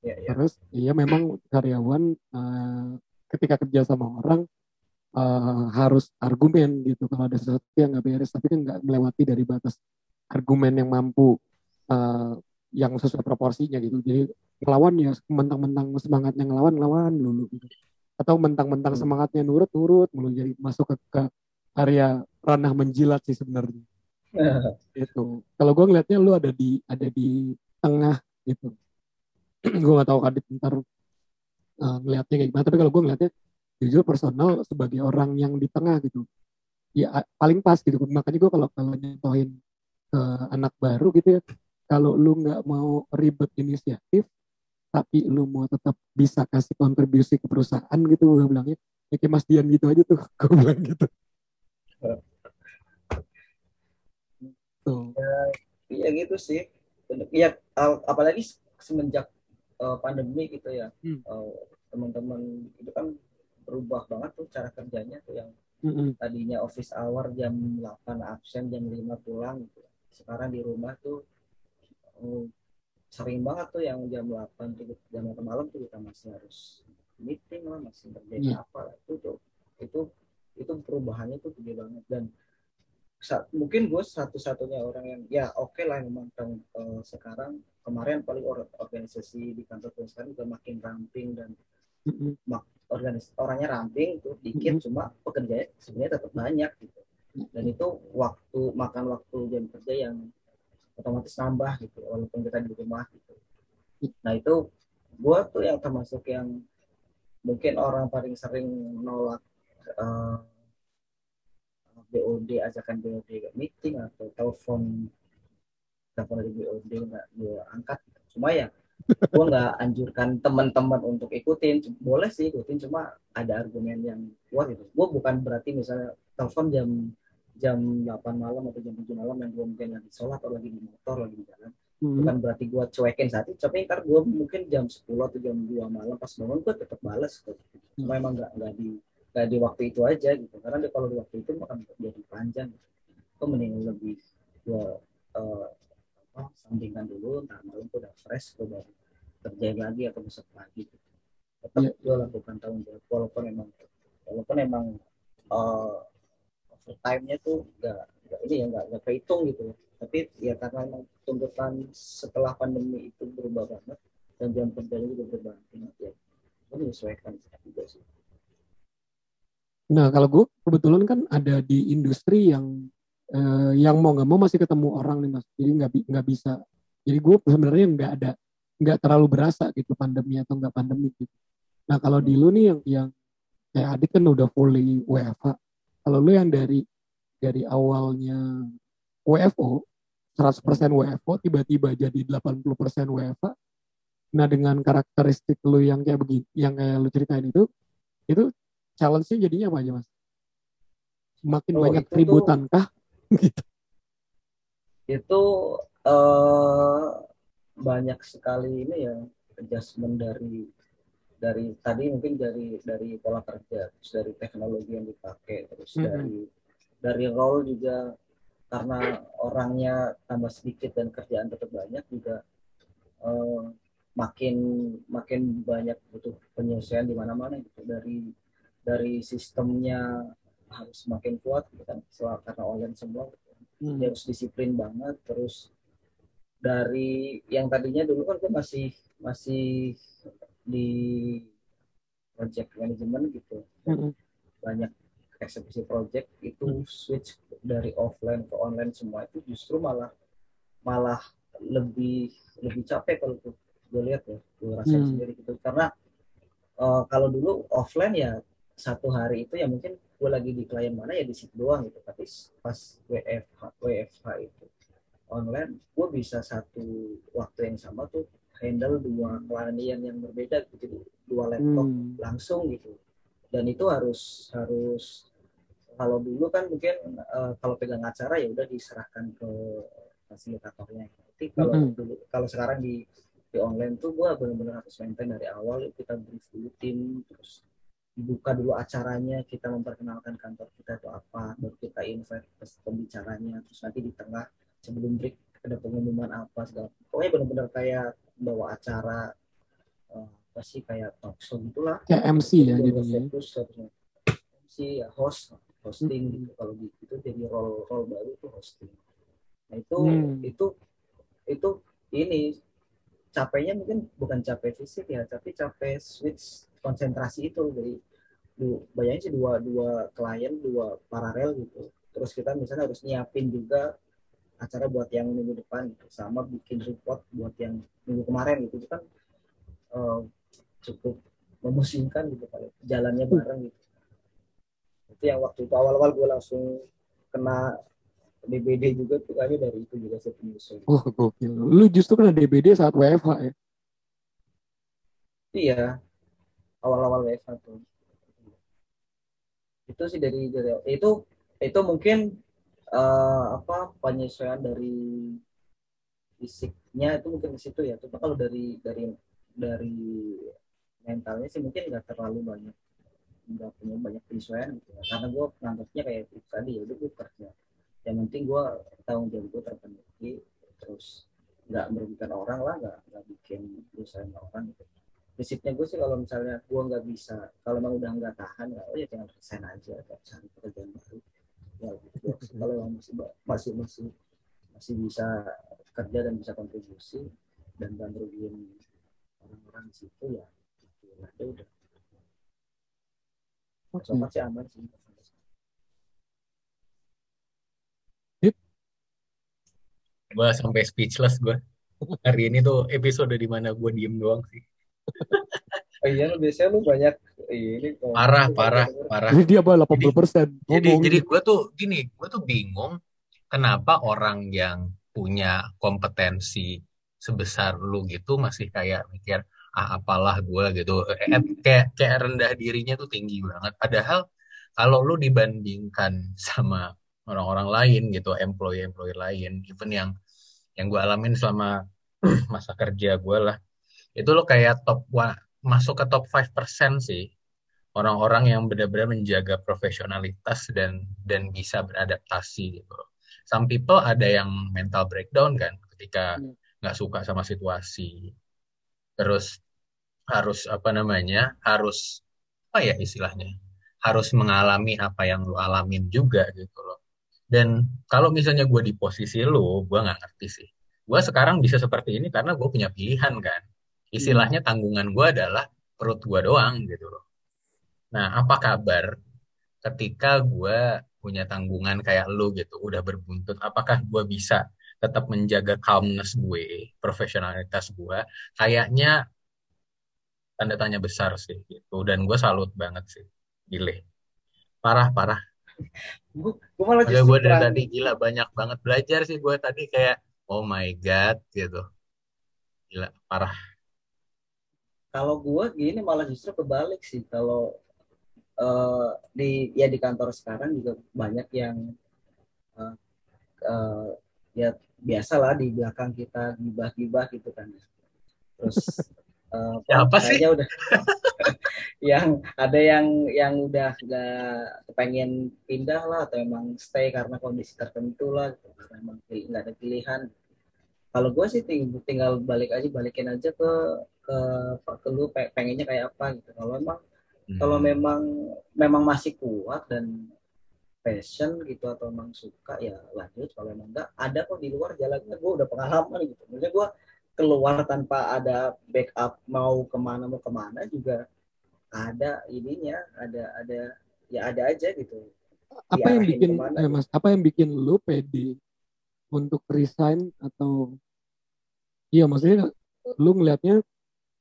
Ya, ya. terus iya memang karyawan uh, ketika kerja sama orang uh, harus argumen gitu. Kalau ada sesuatu yang nggak beres tapi kan nggak melewati dari batas argumen yang mampu uh, yang sesuai proporsinya gitu. Jadi ngelawan ya mentang-mentang semangatnya ngelawan ngelawan dulu gitu. atau mentang-mentang semangatnya nurut nurut mulu. Jadi masuk ke, ke area ranah menjilat sih sebenarnya. (laughs) Itu kalau gue ngelihatnya lu ada di ada di tengah gitu. (clears throat) Gue nggak tahu kadit ntar uh, ngelihatnya kayak gimana. Tapi kalau gue ngelihatnya jujur personal sebagai orang yang di tengah gitu ya paling pas gitu. Makanya gue kalau kalau nyentuhin ke anak baru gitu ya kalau lu nggak mau ribet inisiatif tapi lu mau tetap bisa kasih kontribusi ke perusahaan gitu gue bilangnya ya kayak Mas Dian gitu aja tuh (laughs) gue bilang gitu Betul.
Ya, iya gitu sih. Ya apalagi semenjak uh, pandemi gitu ya. Hmm. Uh, teman-teman itu kan berubah banget tuh cara kerjanya tuh yang mm-hmm. tadinya office hour jam 8 absen jam 5 pulang gitu. Sekarang di rumah tuh uh, sering banget tuh yang jam 8 tuh jam 8 malam tuh kita masih harus meeting lah masih kerja yeah. apa itu tuh itu itu perubahannya tuh gede banget dan mungkin gue satu-satunya orang yang ya oke okay lah memang tahun uh, sekarang kemarin paling or organisasi di kantor gue sekarang udah makin ramping dan mm-hmm. organis orangnya ramping tuh dikit mm-hmm. cuma pekerjanya sebenarnya tetap banyak gitu dan itu waktu makan waktu jam kerja yang otomatis nambah gitu walaupun kita di rumah gitu. Nah itu gue tuh yang termasuk yang mungkin orang paling sering nolak uh, BOD ajakan BOD meeting atau telepon telepon dari BOD nggak gue angkat cuma ya gue nggak anjurkan teman-teman untuk ikutin. Boleh sih ikutin cuma ada argumen yang kuat itu gue bukan berarti misalnya telepon jam jam 8 malam atau jam 7 malam yang gue mungkin lagi sholat atau lagi di motor lagi di jalan hmm. bukan berarti gue cuekin saat itu tapi ntar gue mungkin jam 10 atau jam 2 malam pas bangun gue tetap balas gitu. cuma emang nggak nggak di nggak di waktu itu aja gitu karena kalau di waktu itu akan jadi panjang itu mending lebih gue uh, apa, sandingkan dulu ntar malam gue udah fresh gue baru kerjain lagi atau besok pagi gitu. tetap yeah. gue lakukan tanggung jawab walaupun emang walaupun emang uh, overtime-nya tuh nggak ini ya nggak nggak kehitung gitu tapi ya karena emang tuntutan setelah pandemi itu berubah banget dan jam kerjanya juga berubah banget ya menyesuaikan juga sih
Nah, kalau gue kebetulan kan ada di industri yang eh, yang mau nggak mau masih ketemu orang nih mas. Jadi nggak nggak bisa. Jadi gue sebenarnya nggak ada nggak terlalu berasa gitu pandemi atau nggak pandemi gitu. Nah kalau di lu nih yang yang kayak adik kan udah fully WFH. Kalau lu yang dari dari awalnya WFO 100% WFO tiba-tiba jadi 80% WFH. Nah dengan karakteristik lu yang kayak begini, yang kayak lu ceritain itu, itu challenge-nya jadinya apa aja mas? Makin oh, banyak keributan kah? (laughs) gitu.
Itu uh, banyak sekali ini ya adjustment dari dari tadi mungkin dari dari pola kerja, terus dari teknologi yang dipakai, terus mm -hmm. dari dari role juga karena orangnya tambah sedikit dan kerjaan tetap banyak juga uh, makin makin banyak butuh penyelesaian di mana-mana gitu dari dari sistemnya harus semakin kuat gitu kan karena online semua hmm. dia harus disiplin banget terus dari yang tadinya dulu kan gue masih masih di project management gitu hmm. banyak eksekusi project itu hmm. switch dari offline ke online semua itu justru malah malah lebih lebih capek kalau gue lihat ya gue rasain hmm. sendiri gitu karena uh, kalau dulu offline ya satu hari itu ya mungkin gue lagi di klien mana ya di situ doang gitu tapi pas WFH WFH itu online gue bisa satu waktu yang sama tuh handle dua klien yang berbeda gitu dua laptop hmm. langsung gitu dan itu harus harus kalau dulu kan mungkin uh, kalau pegang acara ya udah diserahkan ke fasilitatornya tapi kalau hmm. dulu kalau sekarang di di online tuh gue benar-benar harus maintain dari awal kita brief dulu tim terus dibuka dulu acaranya kita memperkenalkan kantor kita itu apa baru kita invite pembicaranya terus nanti di tengah sebelum break ada pengumuman apa segala pokoknya benar-benar kayak bawa acara uh, apa sih kayak talk show gitulah.
Kayak MC ya jadinya
MC ya host hosting hmm. gitu. Kalau gitu itu jadi role role baru itu hosting. Nah itu hmm. itu itu ini capeknya mungkin bukan capek fisik ya tapi capek switch konsentrasi itu. Jadi bayangin sih dua dua klien dua paralel gitu. Terus kita misalnya harus nyiapin juga acara buat yang minggu depan gitu. sama bikin report buat yang minggu kemarin gitu itu kan uh, cukup memusingkan gitu kalau jalannya bareng gitu itu yang waktu itu awal-awal gue langsung kena DBD juga tuh kayaknya dari itu juga saya penyusul.
Oh gokil. Lu justru kena DBD saat WFH ya?
Iya. Awal-awal WFH tuh itu sih dari dari itu itu mungkin uh, apa penyesuaian dari fisiknya itu mungkin ke situ ya. Cuma kalau dari dari dari mentalnya sih mungkin nggak terlalu banyak nggak punya banyak penyesuaian gitu ya. karena gue nganggapnya kayak tadi ya gue kerja. Yang penting gue tanggung jawab gue terpenuhi terus nggak merugikan orang lah nggak nggak bikin perusahaan orang gitu. Prinsipnya gue sih kalau misalnya gue nggak bisa kalau emang udah nggak tahan ya oh ya jangan resign aja atau cari pekerjaan baru ya gitu kalau masih masih masih masih bisa kerja dan bisa kontribusi dan dan merugikan orang-orang di situ ya ya udah.
Oke.
okay. sih aman sih.
Gue sampai speechless gue hari ini tuh episode di mana gue diem doang sih (laughs)
oh iya lu biasanya lu banyak ini.
Parah parah parah.
Jadi dia bawa 80 persen
jadi jadi gue tuh gini gue tuh bingung kenapa orang yang punya kompetensi sebesar lu gitu masih kayak mikir ah apalah gue gitu. Eh, kayak kayak rendah dirinya tuh tinggi banget. Padahal kalau lu dibandingkan sama orang-orang lain gitu employee-employee lain even yang yang gue alamin selama (clears throat) masa kerja gue lah itu lo kayak top one, masuk ke top 5% sih orang-orang yang benar-benar menjaga profesionalitas dan dan bisa beradaptasi gitu some people ada yang mental breakdown kan ketika iya. nggak hmm. suka sama situasi terus harus apa namanya harus apa ya istilahnya harus mengalami apa yang lu alamin juga gitu loh dan kalau misalnya gue di posisi lo, gue nggak ngerti sih. Gue sekarang bisa seperti ini karena gue punya pilihan kan. Istilahnya hmm. tanggungan gue adalah perut gue doang gitu loh. Nah, apa kabar ketika gue punya tanggungan kayak lo gitu, udah berbuntut, apakah gue bisa tetap menjaga calmness gue, profesionalitas gue? Kayaknya tanda tanya besar sih gitu. Dan gue salut banget sih, gile. Parah, parah
gue malah
justru gue dari tadi gila banyak banget belajar sih gue tadi kayak oh my god gitu gila parah
kalau gue gini malah justru kebalik sih. Kalau uh, di ya di kantor sekarang juga banyak yang uh, uh, ya biasalah di belakang kita gibah-gibah gitu kan. Terus
uh, (laughs) siapa sih?
udah. (laughs) Yang ada yang yang udah nggak pengen pindah lah atau emang stay karena kondisi tertentu lah gitu. emang nggak ada pilihan kalau gue sih tinggal balik aja balikin aja ke ke ke lu pengennya kayak apa gitu. Kalau emang hmm. kalau memang memang masih kuat dan passion gitu atau emang suka ya lanjut. Kalau emang enggak ada kok di luar jalannya. Gue udah pengalaman gitu. Maksudnya gue keluar tanpa ada backup mau ke mana mau ke mana juga ada ininya ada ada ya ada aja gitu.
Apa yang bikin eh, mas apa yang bikin lu pede untuk resign atau iya maksudnya lu ngelihatnya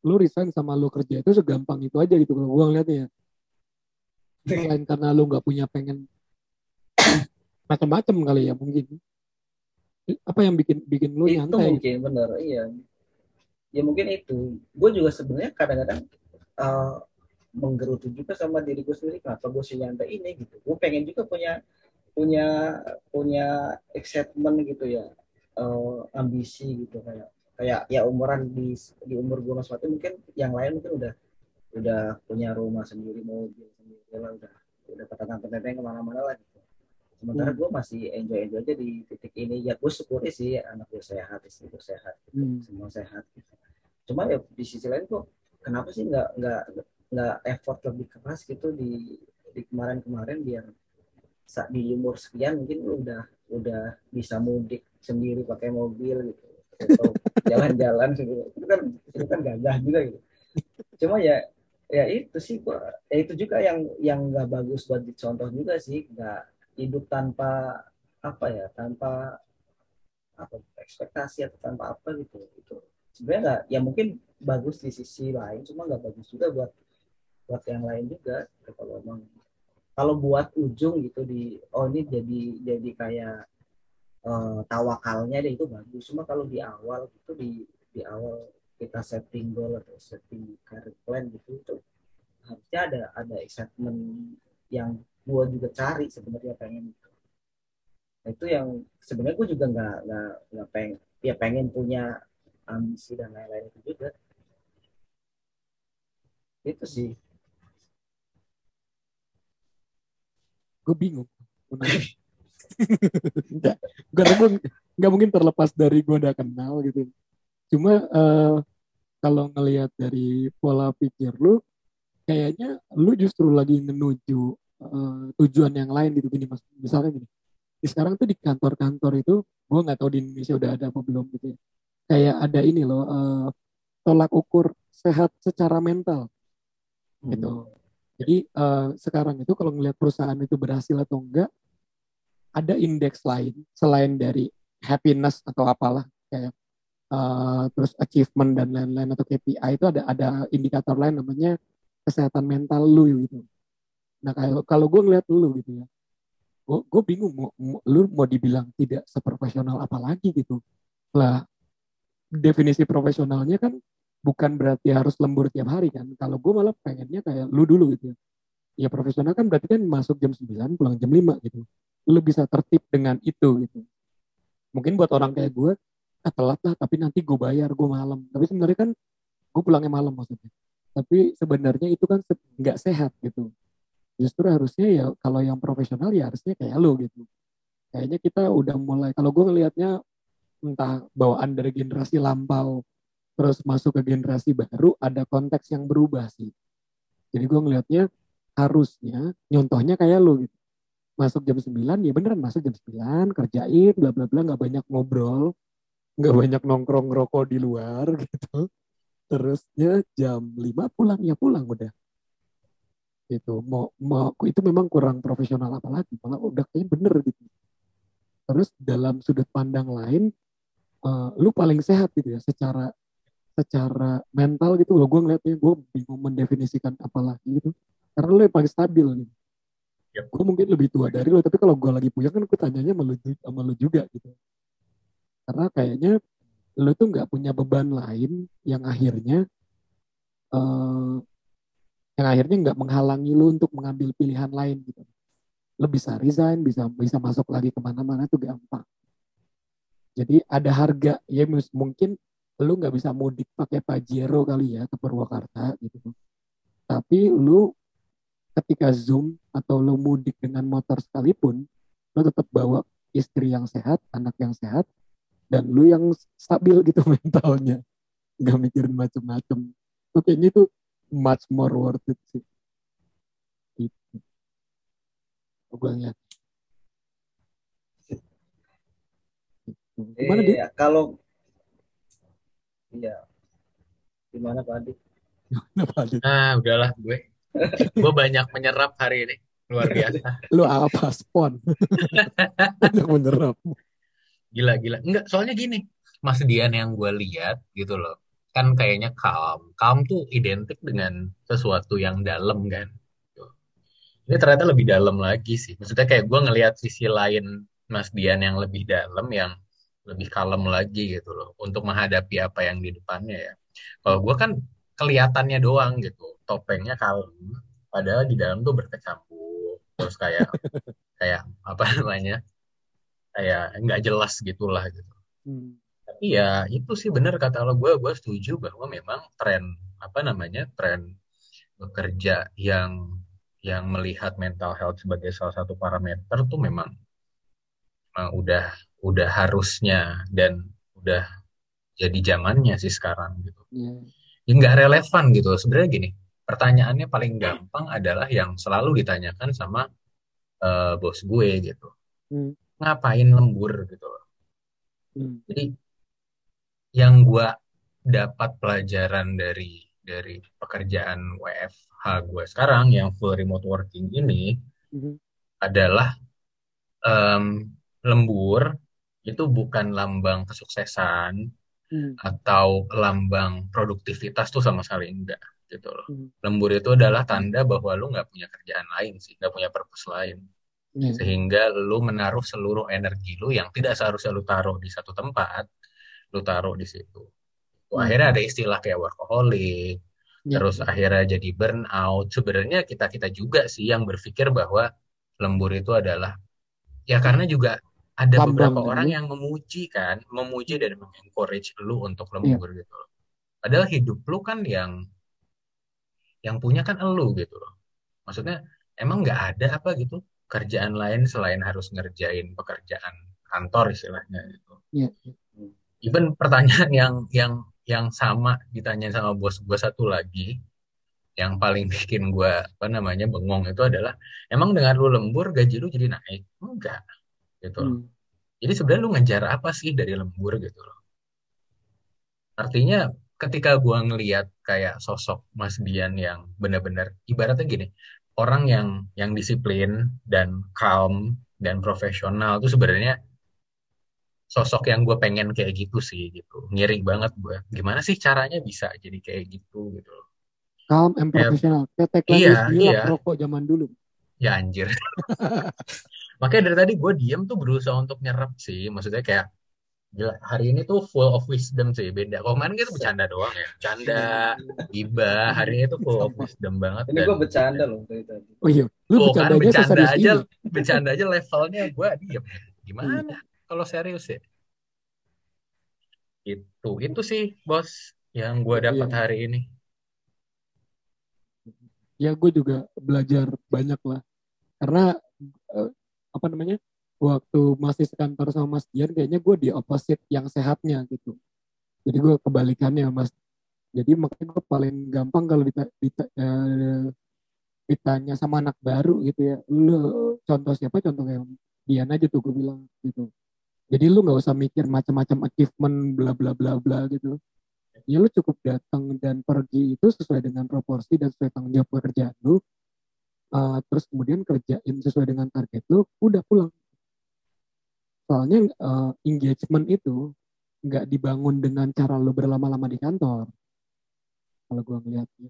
lu resign sama lu kerja itu segampang itu aja gitu kalau gua ngeliatnya ya. Selain karena lu nggak punya pengen (coughs) macam-macam kali ya mungkin. Apa yang bikin bikin lu
itu nyantai? mungkin bener iya. Ya mungkin itu. Gue juga sebenarnya kadang-kadang uh, menggerutu juga sama diri gue sendiri kenapa gue nyantai ini gitu. Gue pengen juga punya punya punya excitement gitu ya uh, ambisi gitu kayak kayak ya umuran di di umur gue mas mungkin yang lain mungkin udah udah punya rumah sendiri mobil sendiri lah udah udah katakan petenteng ke mana-mana lah gitu sementara hmm. gue masih enjoy enjoy aja di titik ini ya gue syukuri sih anak gue sehat istri gue sehat gitu. hmm. semua sehat gitu. cuma ya di sisi lain kok kenapa sih nggak nggak nggak effort lebih keras gitu di di kemarin-kemarin biar saat di umur sekian mungkin lu udah udah bisa mudik sendiri pakai mobil gitu. Atau (laughs) jalan-jalan gitu. Itu kan itu kan gagah juga gitu. Cuma ya ya itu sih gua ya itu juga yang yang nggak bagus buat dicontoh juga sih. Nggak hidup tanpa apa ya tanpa apa ekspektasi atau tanpa apa gitu. Itu sebenarnya nggak ya mungkin bagus di sisi lain cuma nggak bagus juga buat buat yang lain juga. Gitu, kalau emang kalau buat ujung gitu di oh ini jadi jadi kayak uh, tawakalnya deh itu bagus. Cuma kalau di awal gitu di di awal kita setting goal atau setting career plan gitu itu harusnya ada ada excitement yang gua juga cari sebenarnya pengen
Nah, itu yang sebenarnya gue juga nggak nggak nggak pengen ya pengen punya ambisi dan lain-lain itu juga. Itu sih
gue bingung Enggak, gue mungkin terlepas dari gue udah kenal gitu. Cuma uh, kalau ngelihat dari pola pikir lu, kayaknya lu justru lagi menuju uh, tujuan yang lain gitu gini mas. Misalnya gini, di sekarang tuh di kantor-kantor itu, gue nggak tahu di Indonesia udah ada apa belum gitu. Ya. Kayak ada ini loh, uh, tolak ukur sehat secara mental gitu. Jadi uh, sekarang itu kalau ngelihat perusahaan itu berhasil atau enggak, ada indeks lain selain dari happiness atau apalah kayak uh, terus achievement dan lain-lain atau KPI itu ada ada indikator lain namanya kesehatan mental lu gitu. Nah kalau kalau gue ngeliat lu gitu ya, gue bingung mau, mau lu mau dibilang tidak seprofesional apa lagi gitu. Lah definisi profesionalnya kan bukan berarti harus lembur tiap hari kan. Kalau gue malah pengennya kayak lu dulu gitu ya. Ya profesional kan berarti kan masuk jam 9 pulang jam 5 gitu. Lu bisa tertib dengan itu gitu. Mungkin buat orang kayak gue ah telat lah tapi nanti gue bayar gue malam. Tapi sebenarnya kan gue pulangnya malam maksudnya. Tapi sebenarnya itu kan nggak sehat gitu. Justru harusnya ya kalau yang profesional ya harusnya kayak lo gitu. Kayaknya kita udah mulai kalau gue ngelihatnya entah bawaan dari generasi lampau terus masuk ke generasi baru ada konteks yang berubah sih. Jadi gue ngelihatnya harusnya nyontohnya kayak lo gitu. Masuk jam 9 ya beneran masuk jam 9 kerjain bla bla bla nggak banyak ngobrol nggak banyak nongkrong rokok di luar (laughs) gitu. Terusnya jam 5 pulang ya pulang udah. Itu mau mau itu memang kurang profesional apalagi malah udah kayaknya bener gitu. Terus dalam sudut pandang lain uh, lu paling sehat gitu ya secara secara mental gitu loh gue ngeliatnya gue bingung mendefinisikan apalagi gitu. Karena lu yang paling stabil gitu yep. gue mungkin lebih tua dari lo tapi kalau gue lagi puyeng kan gue tanyanya sama lo, sama lo juga gitu. Karena kayaknya lo tuh nggak punya beban lain yang akhirnya uh, yang akhirnya nggak menghalangi lo untuk mengambil pilihan lain gitu. Lo bisa resign bisa bisa masuk lagi ke mana-mana tuh gampang. Jadi ada harga ya mungkin lu nggak bisa mudik pakai pajero kali ya ke Purwakarta gitu. Tapi lu ketika zoom atau lo mudik dengan motor sekalipun lo tetap bawa istri yang sehat anak yang sehat dan lo yang stabil gitu (laughs) mentalnya. Nggak mikirin macem-macem. Oke ini tuh much more worth it sih. Itu gue lihat
gimana dia kalau iya. Gimana Pak Adi
Ah, udahlah gue. Gue banyak menyerap hari ini. Luar biasa. (laughs)
Lu apa spon? (laughs) Banyak menyerap.
Gila gila. Enggak soalnya gini. Mas Dian yang gue lihat gitu loh. Kan kayaknya calm. Calm tuh identik dengan sesuatu yang dalam kan? Ini ternyata lebih dalam lagi sih. Maksudnya kayak gue ngelihat sisi lain Mas Dian yang lebih dalam yang lebih kalem lagi gitu loh untuk menghadapi apa yang di depannya ya kalau gue kan kelihatannya doang gitu topengnya kalem padahal di dalam tuh berkecamuk terus kayak (laughs) kayak apa namanya kayak nggak jelas gitulah gitu hmm. tapi ya itu sih benar kata lo gue gue setuju bahwa memang tren apa namanya tren bekerja yang yang melihat mental health sebagai salah satu parameter tuh memang, memang udah udah harusnya dan udah jadi zamannya sih sekarang gitu. Yeah. Nggak relevan gitu. Sebenarnya gini, pertanyaannya paling gampang adalah yang selalu ditanyakan sama uh, bos gue gitu hmm. ngapain lembur gitu hmm. jadi yang gue dapat pelajaran dari dari pekerjaan WFH gue sekarang yang full remote working ini hmm. adalah um, lembur itu bukan lambang kesuksesan hmm. atau lambang produktivitas tuh sama sekali enggak gitu loh. Hmm. Lembur itu adalah tanda bahwa lu nggak punya kerjaan lain sih, nggak punya purpose lain. Hmm. Sehingga lu menaruh seluruh energi lu yang tidak seharusnya lu taruh di satu tempat, lu taruh di situ. Hmm. Akhirnya ada istilah kayak workaholic, hmm. terus akhirnya jadi burnout. Sebenarnya kita kita juga sih yang berpikir bahwa lembur itu adalah ya karena juga ada
Lambang
beberapa
kan
orang
ya?
yang memuji kan, memuji dan mengencourage lu untuk
Iya.
lembur gitu loh. Padahal hidup lu kan yang yang punya kan elu gitu loh. Maksudnya emang nggak ada apa gitu kerjaan lain selain harus ngerjain pekerjaan kantor istilahnya gitu.
Iya.
Even pertanyaan yang yang yang sama ditanyain sama bos gue satu lagi yang paling bikin gue apa namanya bengong itu adalah emang dengan lu lembur gaji lu jadi naik enggak gitu loh.
Hmm.
Jadi sebenarnya lu ngejar apa sih dari lembur gitu loh. Artinya ketika gua ngeliat kayak sosok Mas Dian yang benar-benar ibaratnya gini, orang yang yang disiplin dan calm dan profesional itu sebenarnya sosok yang gue pengen kayak gitu sih gitu. Ngiri banget gue. Gimana sih caranya bisa jadi kayak gitu gitu loh.
Calm and
Ya,
professional. Kayak tagline
iya, iya.
rokok zaman dulu.
Ya anjir. (laughs) Makanya dari tadi gue diem tuh berusaha untuk nyerap sih. Maksudnya kayak gila, hari ini tuh full of wisdom sih beda. Kalau kemarin kita bercanda doang ya, bercanda, gibah. Hari ini tuh full of wisdom banget
Ini
dan
gue bercanda loh dari tadi.
Oh iya, lu
tuh kan
bercandanya
bercanda aja,
ini.
bercanda aja levelnya gue diem. Gimana kalau serius ya? Itu, itu sih bos yang gue dapat
Iya.
hari ini.
Ya gue juga belajar banyak lah. Karena eh, apa namanya? Waktu masih sekantor sama Mas Dian kayaknya gue di opposite yang sehatnya gitu. Jadi gue kebalikannya Mas. Jadi makanya gue paling gampang kalau dita- dita- eh, ditanya sama anak baru gitu ya. Lu contoh siapa? Contoh kayak Dian aja tuh gue bilang gitu. Jadi lu nggak usah mikir macam-macam achievement bla bla bla bla gitu. Ya lu cukup datang dan pergi itu sesuai dengan proporsi dan sesuai tanggung jawab pekerjaan lu. Uh, terus kemudian kerjain sesuai dengan target lu, udah pulang. Soalnya uh, engagement itu nggak dibangun dengan cara lu berlama-lama di kantor. Kalau gua ngeliatnya.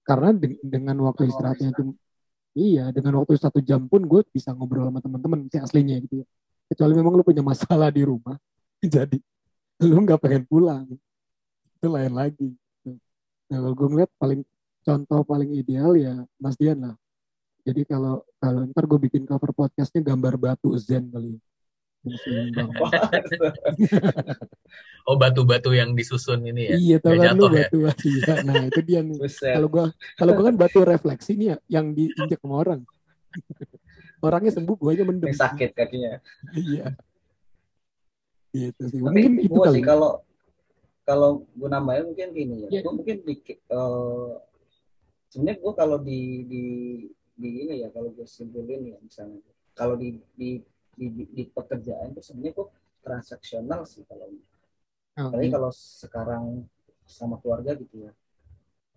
Karena de- dengan waktu istirahatnya
istirahat.
itu, iya dengan waktu satu jam pun gue bisa ngobrol sama teman-teman sih aslinya gitu ya. Kecuali memang lu punya masalah di rumah, (laughs) jadi lu nggak pengen pulang itu lain lagi. Nah, kalau gue ngeliat paling contoh paling ideal ya Mas Dian lah. Jadi kalau kalau ntar gue bikin cover podcastnya gambar batu zen kali. ya. (laughs)
Oh batu-batu yang disusun ini ya,
iya,
nggak
kan lu
jatuh ya.
batu ya. Nah itu dia nih. Kalau gua kalau gua kan batu refleksi nih ya, yang diinjek sama orang. Orangnya sembuh, gue aja mendem.
Yang sakit kakinya.
Iya. Gitu sih.
Tapi
Mungkin itu
gue
kali.
sih kalau kalau gue nambahin mungkin gini ya.
Iya.
Gue mungkin di eh, sebenarnya gue kalau di di di ini ya kalau gue simpulin ya misalnya kalau di di di, di, di pekerjaan itu sebenarnya gue transaksional sih kalau
Oh,
apalagi
iya.
kalau sekarang sama keluarga gitu ya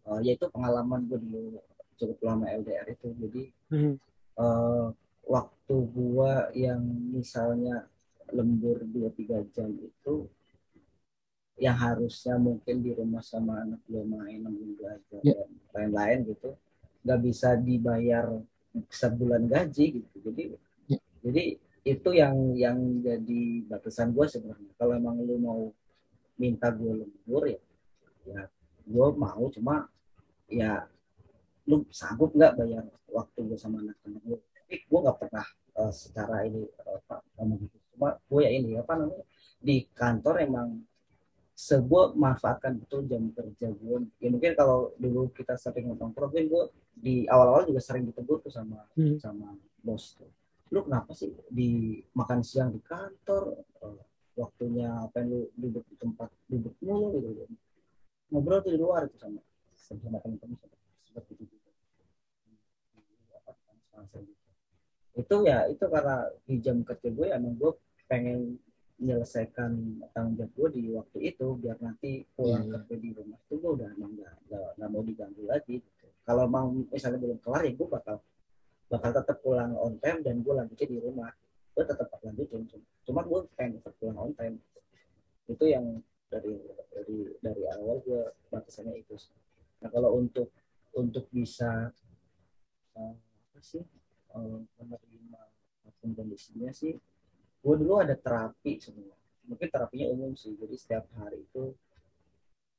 Eh, yaitu pengalaman gue dulu cukup lama LDR itu jadi
Hmm.
eh, waktu gua yang misalnya lembur 2-3 jam itu yang harusnya mungkin di rumah sama anak gua main nemenin belajar
Ya.
dan lain-lain gitu nggak bisa dibayar sebulan gaji gitu jadi
Ya.
jadi itu yang yang jadi batasan gua sebenarnya kalau emang lu mau minta gua lembur ya ya gua mau cuma ya lu sanggup nggak bayar waktu gue sama anak-anak gue tapi gue nggak pernah eh, secara ini Pak, ngomong gitu cuma gue ya ini apa namanya di kantor emang sebuah manfaatkan betul jam kerja gue ya mungkin kalau dulu kita sering nongkrong mungkin gue di awal-awal juga sering ditegur tuh sama
Hmm.
sama bos tuh. Lu kenapa sih di makan siang di kantor eh, waktunya apa lu duduk di tempat duduk mulu gitu ngobrol tuh di luar itu sama sama teman-teman seperti itu. Itu. Ya itu karena di jam kerja gue emang gue pengen menyelesaikan tanggung jawab gue di waktu itu biar nanti pulang
iya.
kerja di rumah itu gue udah emang nggak mau diganggu lagi gitu. kalau emang misalnya belum kelar ya gue bakal bakal tetap pulang on time dan gue lanjutnya di rumah gue tetap lanjutin cuma gue pengen tetap pulang on time itu yang dari dari dari awal gue batasannya itu nah kalau untuk untuk bisa eh, apa sih eh, menerima kondisinya sih gue dulu ada terapi sebenarnya mungkin terapinya umum sih jadi setiap hari itu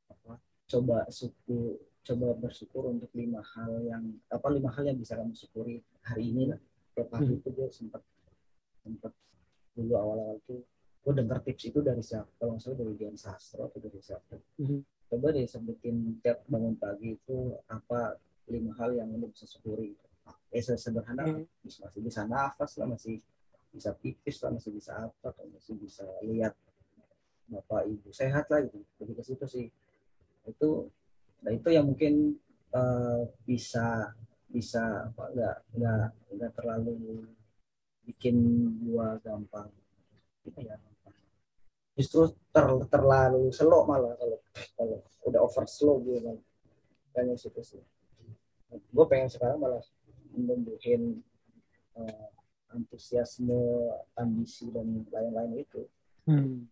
apa coba syukur coba bersyukur untuk lima hal yang apa lima hal yang bisa kamu syukuri hari ini lah tiap hari
Hmm.
itu gue sempat sempat dulu awal-awal tuh gue denger tips itu dari siapa kalau nggak salah dari Dian Sastro atau dari siapa
Mhm.
coba deh sebutin tiap bangun pagi itu apa lima hal yang lo bisa syukuri eh sederhana
Hmm.
masih bisa nafas lah masih bisa pipis lah masih bisa apa atau masih bisa lihat bapak ibu sehat lah gitu. Lebih ke situ sih. Itu nah itu yang mungkin eh, bisa bisa apa nggak nggak nggak terlalu bikin gua gampang apa ya justru ter- terlalu slow malah kalau kalau udah over slow gitu kan kayaknya situ sih. Gue pengen sekarang malah menumbuhin eh, antusiasme ambisi dan lain-lain itu
Hmm.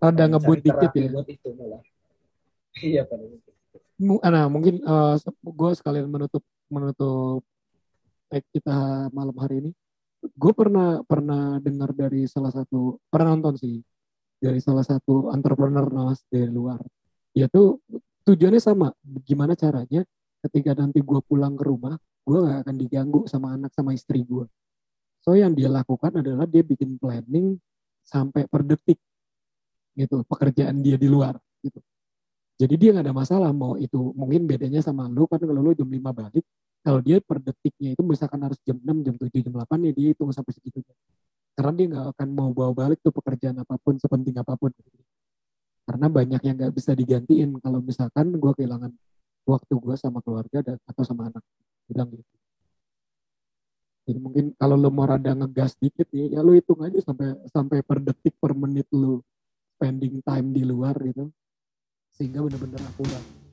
Ada ngebut dikit ya.
buat itu malah (laughs) iya pada itu
Nah, mungkin gue sekalian menutup menutup tag kita malam hari ini. Gue pernah pernah dengar dari salah satu pernah nonton sih dari salah satu entrepreneur mas dari luar. Dia tuh tujuannya sama. Gimana caranya ketika nanti gue pulang ke rumah, gue gak akan diganggu sama anak sama istri gue. So yang dia lakukan adalah dia bikin planning sampai per detik gitu pekerjaan dia di luar gitu. Jadi dia nggak ada masalah mau itu mungkin bedanya sama lu kan kalau lu jam 5 balik, kalau dia per detiknya itu misalkan harus jam 6, jam 7, jam 8 ya dia hitung sampai segitu. Karena dia nggak akan mau bawa balik tuh pekerjaan apa pun sepenting apa pun. Karena banyak yang nggak bisa digantiin kalau misalkan gue kehilangan waktu gue sama keluarga dan atau sama anak. Bilang gitu. Jadi mungkin kalau lu mau rada ngegas dikit nih, ya lu hitung aja sampai sampai per detik per menit lu spending time di luar gitu. Sehingga benar-benar akurat